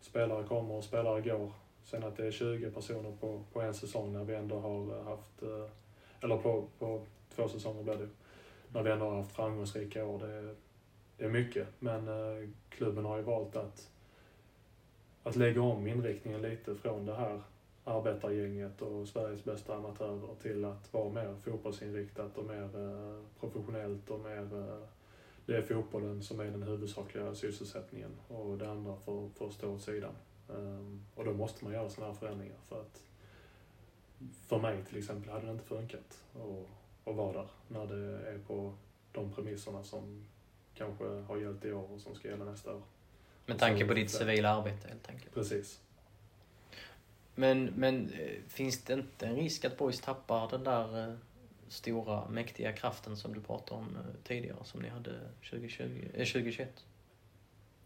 B: Spelare kommer och spelare går. Sen att det är 20 personer på, på en säsong när vi ändå har eh, haft, eh, eller på, på två säsonger blir det när vi ändå har haft framgångsrika år. Det är, det är mycket, men eh, klubben har ju valt att, att lägga om inriktningen lite från det här arbetargänget och Sveriges bästa amatörer till att vara mer fotbollsinriktat och mer eh, professionellt och mer eh, det är fotbollen som är den huvudsakliga sysselsättningen och det andra får, får stå åt sidan. Um, och då måste man göra sådana här förändringar för att för mig till exempel hade det inte funkat att, att vara där när det är på de premisserna som kanske har gällt i år och som ska gälla nästa år.
A: Med tanke på ditt civila arbete helt enkelt?
B: Precis.
A: Men, men eh, finns det inte en risk att Boys tappar den där eh, stora, mäktiga kraften som du pratade om eh, tidigare, som ni hade 2020, eh, 2021?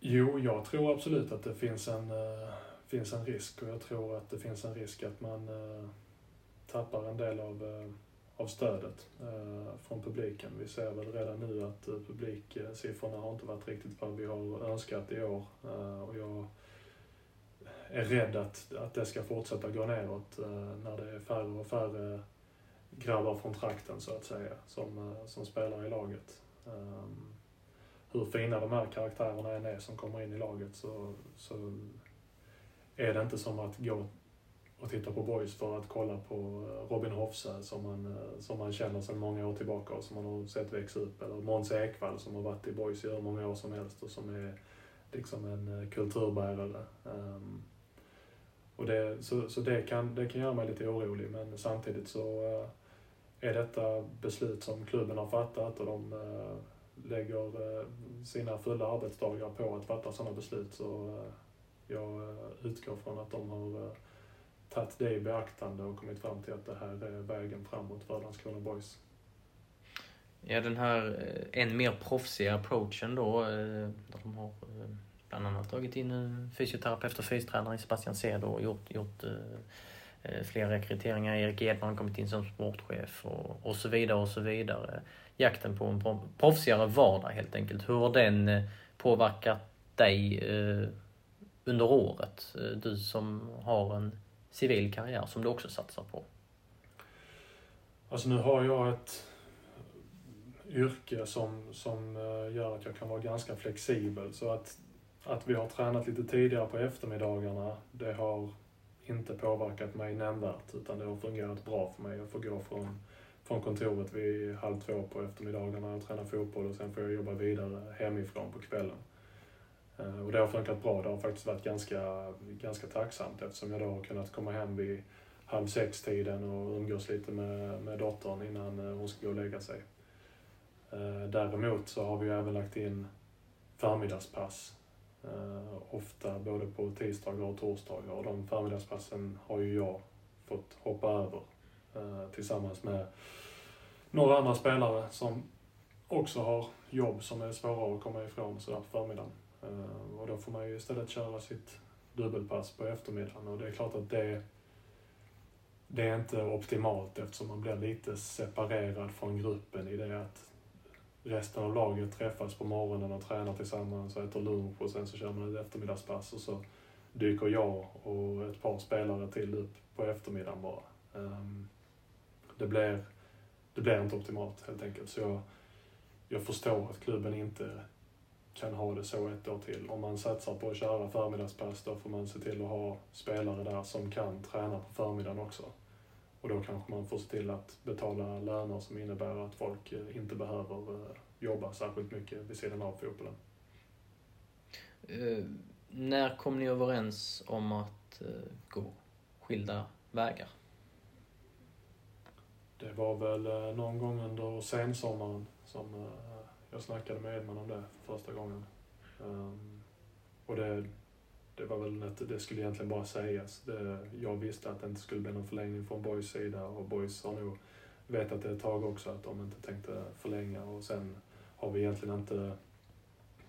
B: Jo, jag tror absolut att det finns en, äh, finns en risk och jag tror att det finns en risk att man äh, tappar en del av, äh, av stödet från publiken. Vi ser väl redan nu att publiksiffrorna har inte varit riktigt vad vi har önskat i år och jag är rädd att, att det ska fortsätta gå neråt när det är färre och färre grabbar från trakten så att säga som, som spelar i laget. Um, hur fina de här karaktärerna än är som kommer in i laget så, så är det inte som att gå och titta på boys för att kolla på Robin Hofse som man, som man känner sedan många år tillbaka och som man har sett växa upp. Eller Måns Ekvall som har varit i boys i hur många år som helst och som är liksom en eh, kulturbärare. Um, och det, så så det, kan, det kan göra mig lite orolig men samtidigt så uh, är detta beslut som klubben har fattat och de uh, lägger eh, sina fulla arbetsdagar på att fatta sådana beslut så eh, jag eh, utgår från att de har tagit det i beaktande och kommit fram till att det här är vägen framåt för Landskrona Boys.
A: Ja, den här än mer proffsiga approachen då, där de har bland annat tagit in fysioterapeut och fystränare, Sebastian Cedo och gjort, gjort fler rekryteringar. Erik Edman har kommit in som sportchef och, och så vidare och så vidare. Jakten på en proffsigare vardag helt enkelt. Hur har den eh, påverkat dig eh, under året? Eh, du som har en civil karriär som du också satsar på.
B: Alltså nu har jag ett yrke som, som eh, gör att jag kan vara ganska flexibel. Så att, att vi har tränat lite tidigare på eftermiddagarna, det har inte påverkat mig nämnvärt utan det har fungerat bra för mig. Jag får gå från, från kontoret vid halv två på eftermiddagarna och träna fotboll och sen får jag jobba vidare hemifrån på kvällen. Eh, och det har funkat bra. Det har faktiskt varit ganska, ganska tacksamt eftersom jag då har kunnat komma hem vid halv sex-tiden och umgås lite med, med dottern innan eh, hon ska gå och lägga sig. Eh, däremot så har vi även lagt in förmiddagspass ofta både på tisdagar och torsdagar och de förmiddagspassen har ju jag fått hoppa över Eh, tillsammans med några andra spelare som också har jobb som är svåra att komma ifrån sådär på förmiddagen. Eh, och då får man ju istället köra sitt dubbelpass på eftermiddagen och det är klart att det, det är inte optimalt eftersom man blir lite separerad från gruppen i det att resten av laget träffas på morgonen och tränar tillsammans och äter lunch och sen så kör man ett eftermiddagspass och så dyker jag och ett par spelare till upp på eftermiddagen bara. Ehm, det, blir, det blir inte optimalt helt enkelt. Så jag, jag förstår att klubben inte kan ha det så ett år till. Om man satsar på att köra förmiddagspass då får man se till att ha spelare där som kan träna på förmiddagen också. Och då kanske man får se till att betala löner som innebär att folk eh, inte behöver eh, jobba särskilt mycket vid sidan av fotbollen.
A: Uh, när kom ni överens om att uh, gå skilda vägar?
B: Det var väl eh, någon gång under sensommaren som eh, jag snackade med Edman om det för första gången. Ehm, och det, det var väl att det skulle egentligen bara sägas. Det, jag visste att det inte skulle bli någon förlängning från Boys sida och Boys har nog vetat det ett tag också att de inte tänkte förlänga och sen har vi egentligen inte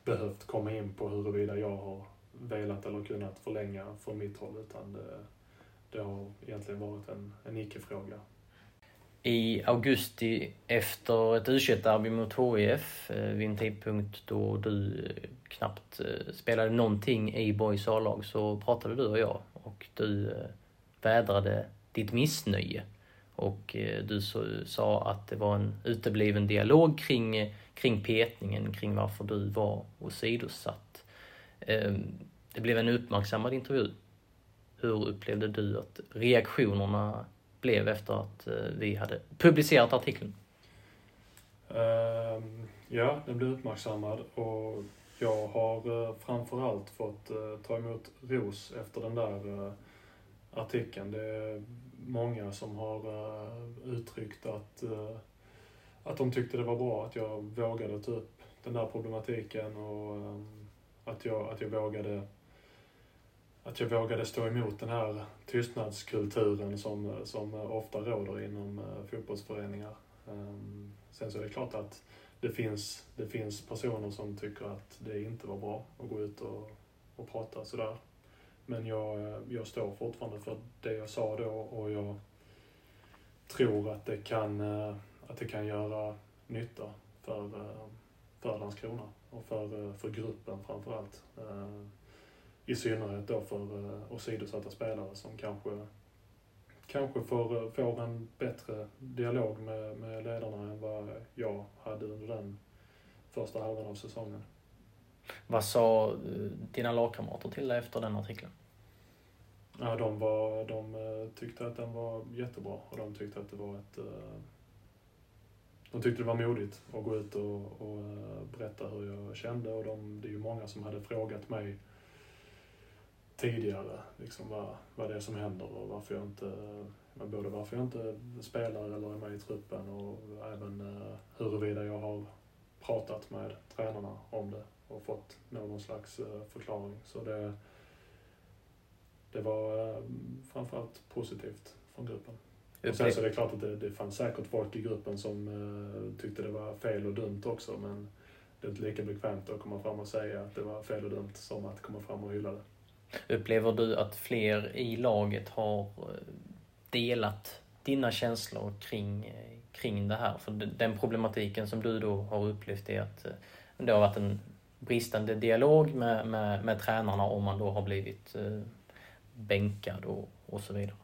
B: behövt komma in på huruvida jag har velat eller kunnat förlänga från mitt håll utan det, det har egentligen varit en, en icke-fråga.
A: I augusti efter ett u derby mot HIF eh, vid en tidpunkt då du eh, knappt eh, spelade någonting i Borgs A-lag så pratade du och jag och du vädrade ditt missnöje. Och du sa att det var en utebliven dialog kring, kring petningen, kring varför du var åsidosatt. Ehm, det blev en uppmärksammad intervju. Hur upplevde du att reaktionerna blev efter att eh, vi hade publicerat artikeln?
B: Ehm, ja, den blev uppmärksammad och jag har uh, framförallt fått uh, ta emot ros efter den där uh, artikeln. Det är många som har uttryckt att, att de tyckte det var bra att jag vågade ta upp den där problematiken och ehm, att, jag, att jag vågade att jag vågade stå emot den här tystnadskulturen som, som ofta råder inom eh, fotbollsföreningar. Ehm, sen så är det klart att det finns, det finns personer som tycker att det inte var bra att gå ut och, och prata sådär. Men jag, eh, jag står fortfarande för det jag sa då och jag tror att det kan, eh, att det kan göra nytta för, för Landskrona och för, för gruppen framförallt. Ehm, i synnerhet då för uh, åsidosatta spelare som kanske, kanske får, uh, får en bättre dialog med, med ledarna än vad jag hade under den första halvan av säsongen.
A: Vad sa uh, dina lagkamrater till dig efter den artikeln?
B: Ja, de, var, de tyckte att den var jättebra och de tyckte att det var ett de tyckte det var modigt att gå ut och, och berätta hur jag kände och de, det är ju många som hade frågat mig tidigare, liksom vad, vad det är som händer och varför jag inte, både varför jag inte spelar eller är med i truppen och även uh, huruvida jag har pratat med tränarna om det och fått någon slags uh, förklaring. Så det, det var uh, framförallt positivt från gruppen. Och sen så är det klart att det, det fanns säkert folk i gruppen som uh, tyckte det var fel och dumt också men det är inte lika bekvämt att komma fram och säga att det var fel och dumt som att komma fram och hylla det.
A: Upplever du att fler i laget har eh, delat dina känslor kring, eh, kring det här? För den problematiken som du då har upplevt är att eh, det har varit en bristande dialog med, med, med tränarna om man då har blivit bänkad och, och så vidare.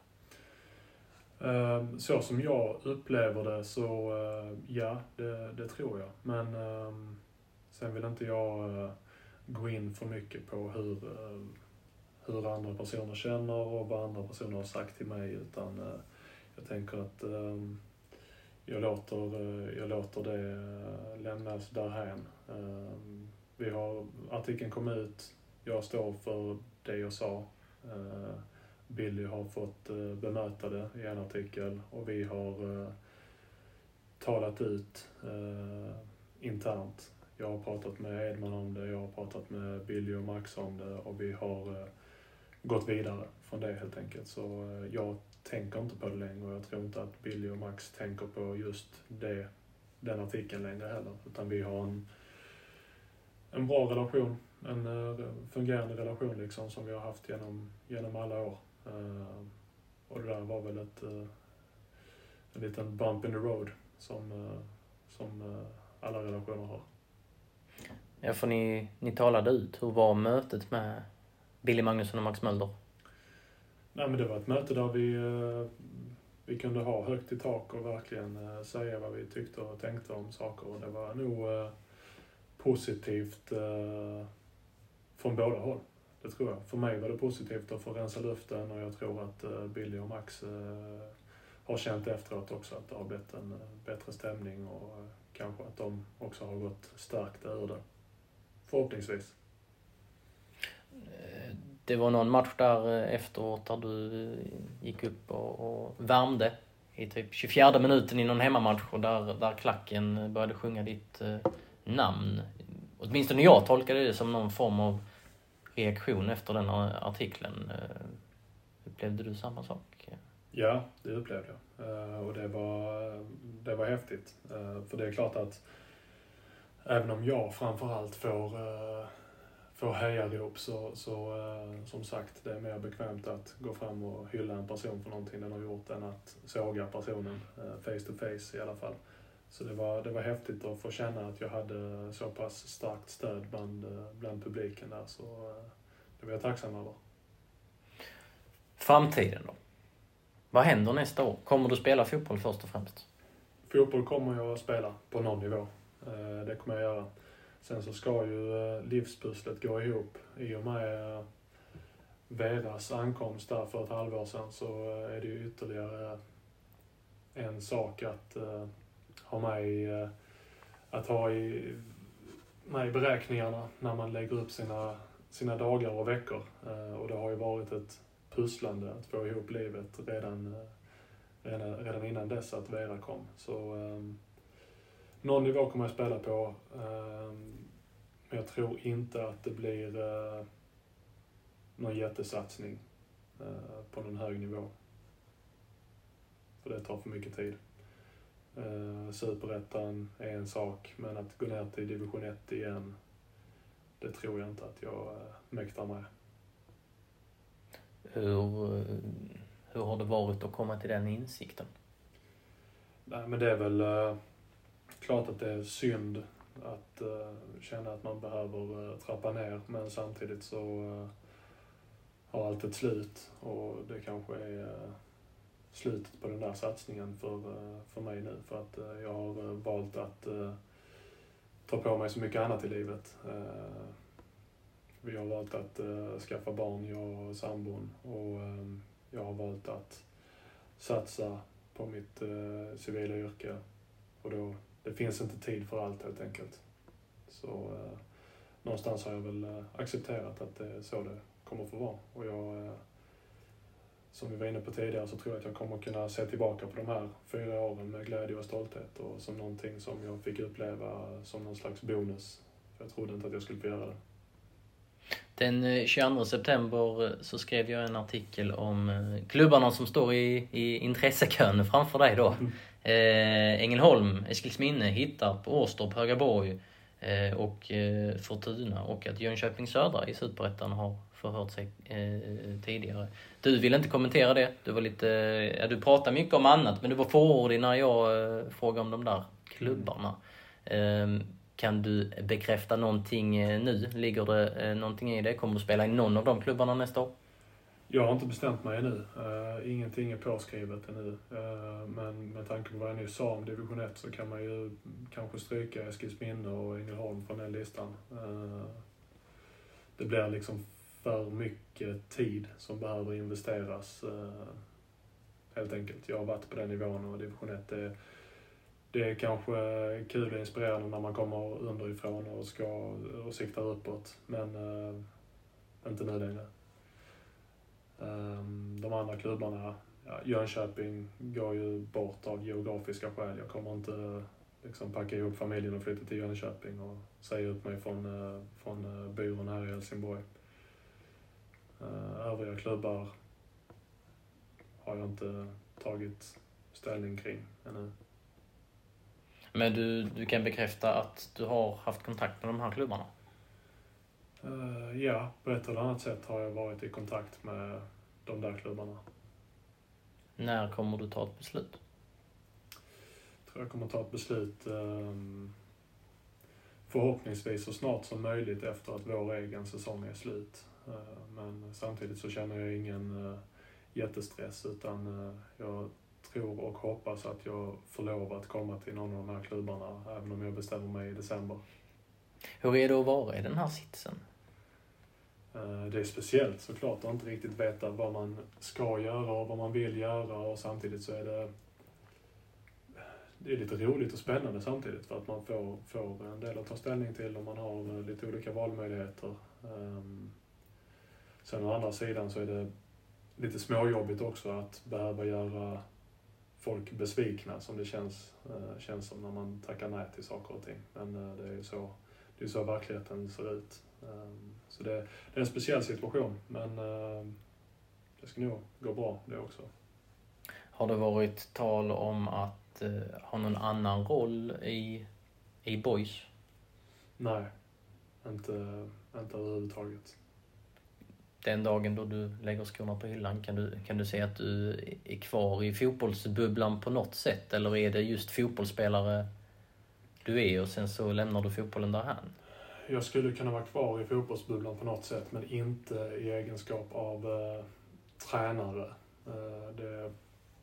B: Ehm, så som jag upplever det så, ja, det, det tror jag. Men ehm, sen vill inte jag gå in för mycket på hur ehm, hur andra personer känner och vad andra personer har sagt till mig utan eh, jag tänker att ehm, jag låter, eh, jag låter det eh, lämnas därhän. Ehm, vi har, artikeln kom ut, jag står för det jag sa. Eh, Billy har fått bemöta det i en artikel och vi har talat ut internt. Jag har pratat med Edman om det, jag har pratat med Billy och Max om det och vi har gått vidare från det helt enkelt. Så eh, jag tänker inte på det längre och jag tror inte att Billy och Max tänker på just det, den artikeln längre heller. Utan vi har en, en bra relation, en eh, fungerande relation liksom som vi har haft genom, genom alla år. Eh, och det där var väl ett, en liten bump in the road som, som alla relationer har.
A: Ja, för ni, ni talade ut. Hur var mötet med Billy Magnusson och Max Mölder?
B: Nej, men det var ett möte där vi, eh, vi kunde ha högt i tak och verkligen eh, säga vad vi tyckte och tänkte om saker. Och det var nog eh, positivt från båda håll. Det tror jag. För mig var det positivt att få rensa luften och jag tror att Billy och Max har känt efteråt också att det har blivit en bättre stämning och kanske att de också har gått stärkta ur det. Förhoppningsvis
A: det var någon match där eh, efteråt där du gick upp och, och värmde i typ 24 minuten i någon hemmamatch och där, där klacken började sjunga ditt eh, namn. Åtminstone jag tolkade det som någon form av reaktion efter den artikeln. Eh, upplevde du samma sak?
B: Ja, det upplevde jag. Eh, och det var, det var häftigt. För det är klart att även om jag framförallt får, får hejarop så, så som sagt, det är mer bekvämt att gå fram och hylla en person för någonting den har gjort än att såga personen face to face i alla fall. Så det var, det var häftigt att få känna att jag hade så pass starkt stöd bland, bland publiken där. Så det var jag tacksam över.
A: Framtiden då? Vad händer nästa år? Kommer du spela fotboll först och främst?
B: Fotboll kommer jag att spela på någon nivå. Eh, det kommer jag göra. Sen så ska ju eh, livspusslet gå ihop. I och med eh, Veras ankomst där för ett halvår sedan så eh, är det ju ytterligare en sak att ha med i, att ha i, med i beräkningarna när man lägger upp sina, sina dagar och veckor. Och det har ju varit ett pusslande att få ihop livet redan, redan, redan innan dess att Vera kom. Så ehm, någon nivå kommer jag spela på. Um, men jag tror inte att det blir uh, någon jättesatsning uh, på någon hög nivå. För det tar för mycket tid. Uh, Superettan är en sak, men att gå ner till division 1 igen, det tror jag inte att jag mäktar med.
A: Hur, hur har det varit att komma till den insikten?
B: Nej, men det är väl klart att det är synd att uh, känna att man behöver uh, trappa ner, men samtidigt så eh, har allt ett slut och det kanske är slutet på den där satsningen för, för mig nu för att jag har valt att ta på mig så mycket annat i livet. Vi har valt att uh, skaffa barn, jag och sambon. Och jag har valt att satsa på mitt uh, civila yrke. Och då, det finns inte tid för allt helt enkelt. Så uh, någonstans har jag väl uh, accepterat att det är så det kommer att få vara. Och jag, som vi var inne på tidigare, så tror jag att jag kommer kunna se tillbaka på de här fyra åren med glädje och stolthet och som någonting som jag fick uppleva som någon slags bonus. För jag trodde inte att jag skulle få göra det.
A: Den 22 eh, september eh, så skrev jag en artikel om eh, klubbarna som står i, i intressekön framför dig då. Eh, Ängelholm, Eskilsminne, Hittarp, Åstorp, Högaborg eh, och eh, Fortuna och att Jönköping Södra i Superettan har förhört sig eh, tidigare. Du ville inte kommentera det. Du var lite, ja, du pratade mycket om annat men du var fåordig när jag eh, frågade om de där klubbarna. Ehm, kan du bekräfta någonting eh, nu? Ligger det eh, någonting i det? Kommer du spela i någon av de klubbarna nästa år?
B: Jag har inte bestämt mig ännu. Uh, ingenting är påskrivet ännu. Uh, men med tanke på vad jag nyss sa om division 1 så kan man ju kanske stryka Eskilsminne och Ängelholm från den listan. Uh, det blir liksom för mycket tid som behöver investeras helt enkelt. Jag har varit på den nivån och division 1 är det är kanske kul och inspirerande när man kommer underifrån och ska och siktar uppåt. Men uh, inte nu längre. Ehm, de andra klubbarna, ja, Jönköping går ju bort av geografiska skäl. Jag kommer inte liksom packa ihop familjen och flytta till Jönköping och säga upp mig från, eh, från eh, byrån här i Helsingborg. Eh, övriga klubbar har jag inte tagit ställning kring ännu.
A: Men du, du kan bekräfta att du har haft kontakt med de här klubbarna?
B: Uh, ja, på ett eller annat sätt har jag varit i kontakt med de där klubbarna.
A: När kommer du ta ett beslut?
B: Jag tror jag kommer ta ett beslut um, förhoppningsvis så snart som möjligt efter att vår egen säsong är slut. Uh, men samtidigt så känner jag ingen uh, jättestress utan jag tror och hoppas att jag får lov att komma till någon av de här klubbarna, även om jag bestämmer mig i december.
A: Hur är det att vara i den här sitsen?
B: Eh, det är speciellt såklart att inte riktigt veta vad man ska göra och vad man vill göra och samtidigt så är det det är lite roligt och spännande samtidigt för att man får, får en del att ta ställning till och man har eh, lite olika valmöjligheter. Ehm, sen å andra sidan så är det lite småjobbigt också att behöva göra folk besvikna som det känns, eh, känns som när man tackar nej till saker och ting. Men det är ju så, det är så verkligheten ser ut. Ehm, så det, det är en speciell situation, men ehm, det ska nog gå bra det också.
A: Har det varit tal om att eh, ha någon annan roll i, i Boys?
B: Nej, inte, inte överhuvudtaget.
A: Den dagen då du lägger skorna på hyllan, kan du, kan du säga att du är kvar i fotbollsbubblan på något sätt? Eller är det just fotbollsspelare du är och sen så lämnar du fotbollen därhän?
B: Jag skulle kunna vara kvar i fotbollsbubblan på något sätt, men inte i egenskap av eh, tränare. Eh, det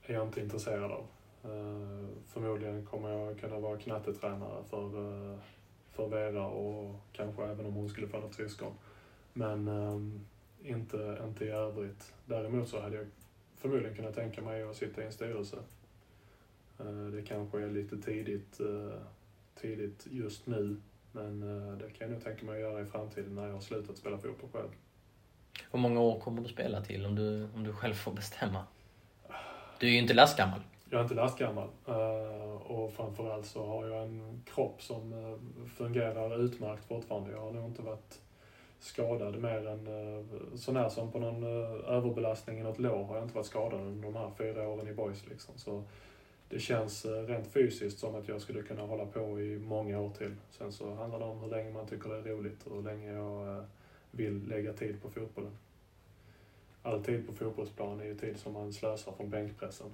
B: är jag inte intresserad av. Eh, förmodligen kommer jag kunna vara knattetränare för, eh, för Vera och kanske även om hon skulle föda syskon. Men eh, inte, inte i övrigt. Däremot så hade jag förmodligen kunnat tänka mig att sitta i en styrelse. Eh, det kanske är lite tidigt, eh, tidigt just nu, men det kan jag nog tänka mig att göra i framtiden när jag har slutat spela fotboll själv.
A: Hur många år kommer du spela till om du, om du själv får bestämma? Du är ju inte lastgammal.
B: Jag är inte lastgammal. Uh, och framförallt så har jag en kropp som uh, fungerar utmärkt fortfarande. Jag har nog inte varit skadad mer än sånär som på någon överbelastning i något lår har jag inte varit skadad under de här fyra åren i boys liksom. Så det känns rent fysiskt som att jag skulle kunna hålla på i många år till. Sen så handlar det om hur länge man tycker det är roligt och hur länge jag vill lägga tid på fotbollen. All tid på fotbollsplan är ju tid som man slösar från bänkpressen.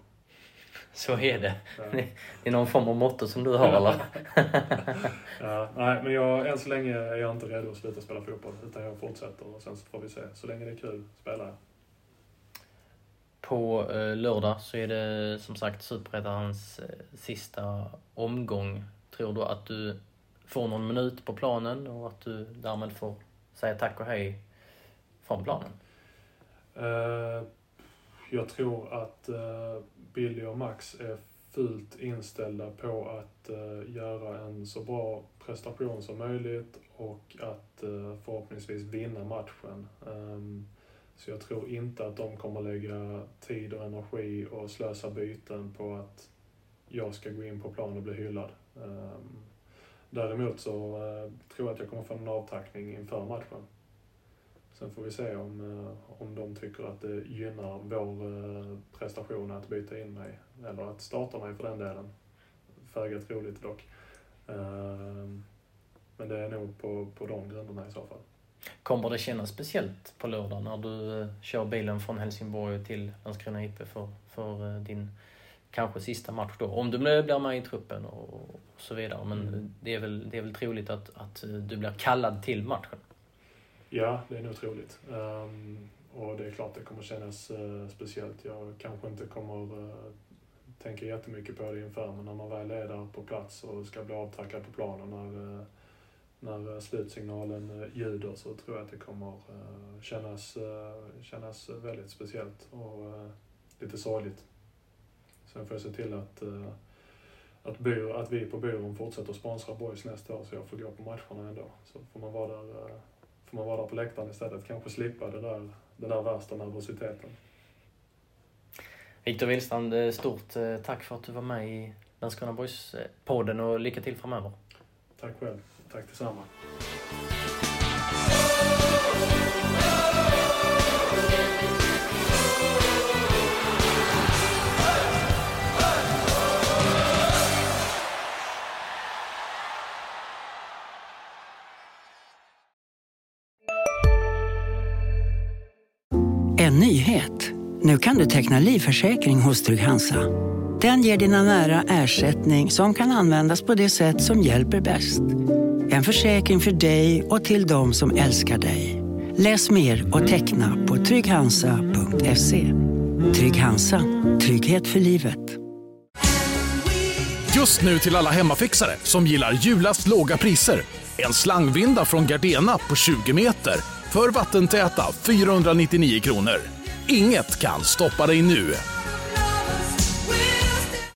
A: Så är det. Ja. Det är någon form av motto som du har eller?
B: ja, nej, men jag, än så länge är jag inte redo att sluta spela fotboll utan jag fortsätter och sen så får vi se. Så länge det är kul spelar jag.
A: På eh, lördag så är det som sagt Superettans eh, sista omgång. Tror du att du får någon minut på planen och att du därmed får säga tack och hej från planen?
B: Eh, jag tror att eh, Billy och Max är fullt inställda på att eh, göra en så bra prestation som möjligt och att förhoppningsvis vinna matchen. Ehm, så jag tror inte att de kommer lägga tid och energi och slösa byten på att jag ska gå in på plan och bli hyllad. Ehm, däremot så eh, tror jag att jag kommer få en avtackning inför matchen. Sen får vi se om, eh, om de tycker att det gynnar vår eh, prestation att byta in mig, eller att starta mig för den delen. Föga troligt dock. Ehm, men det är nog på, på de grunderna i så fall.
A: Kommer det kännas speciellt på lördag när du eh, kör bilen från Helsingborg till Landskrona IP för, för din kanske sista match då? Om du blir med i truppen och så vidare. Men mm. det, är väl, det är väl troligt att, att du blir kallad till matchen?
B: Ja, det är nog troligt. Um, och det är klart det kommer kännas uh, speciellt. Jag kanske inte kommer uh, tänka jättemycket på det inför, men när man väl är där på plats och ska bli avtackad på planen när, uh, när slutsignalen uh, ljuder så tror jag att det kommer uh, kännas, kännas väldigt speciellt och lite sorgligt. Sen får jag se till att att, byr, att vi på byrån fortsätter sponsra Boys nästa år så jag får gå på matcherna ändå. Så får man vara där får man vara där på läktaren istället. Kanske slippa det där, den där värsta nervositeten.
A: Viktor Willstrand, eh, stort eh, tack för att du var med i Landskrona Boys-podden och lycka till framöver.
B: Tack själv. Tack detsamma.
C: En nyhet. Nu kan du teckna livförsäkring hos Trygg-Hansa. Den ger dina nära ersättning som kan användas på det sätt som hjälper bäst. En försäkring för dig och till de som älskar dig. Läs mer och teckna på trygghansa.se. Trygg Hansa. Trygghet för livet.
D: Just nu till alla hemmafixare som gillar julast låga priser. En slangvinda från Gardena på 20 meter för vattentäta 499 kronor. Inget kan stoppa dig nu.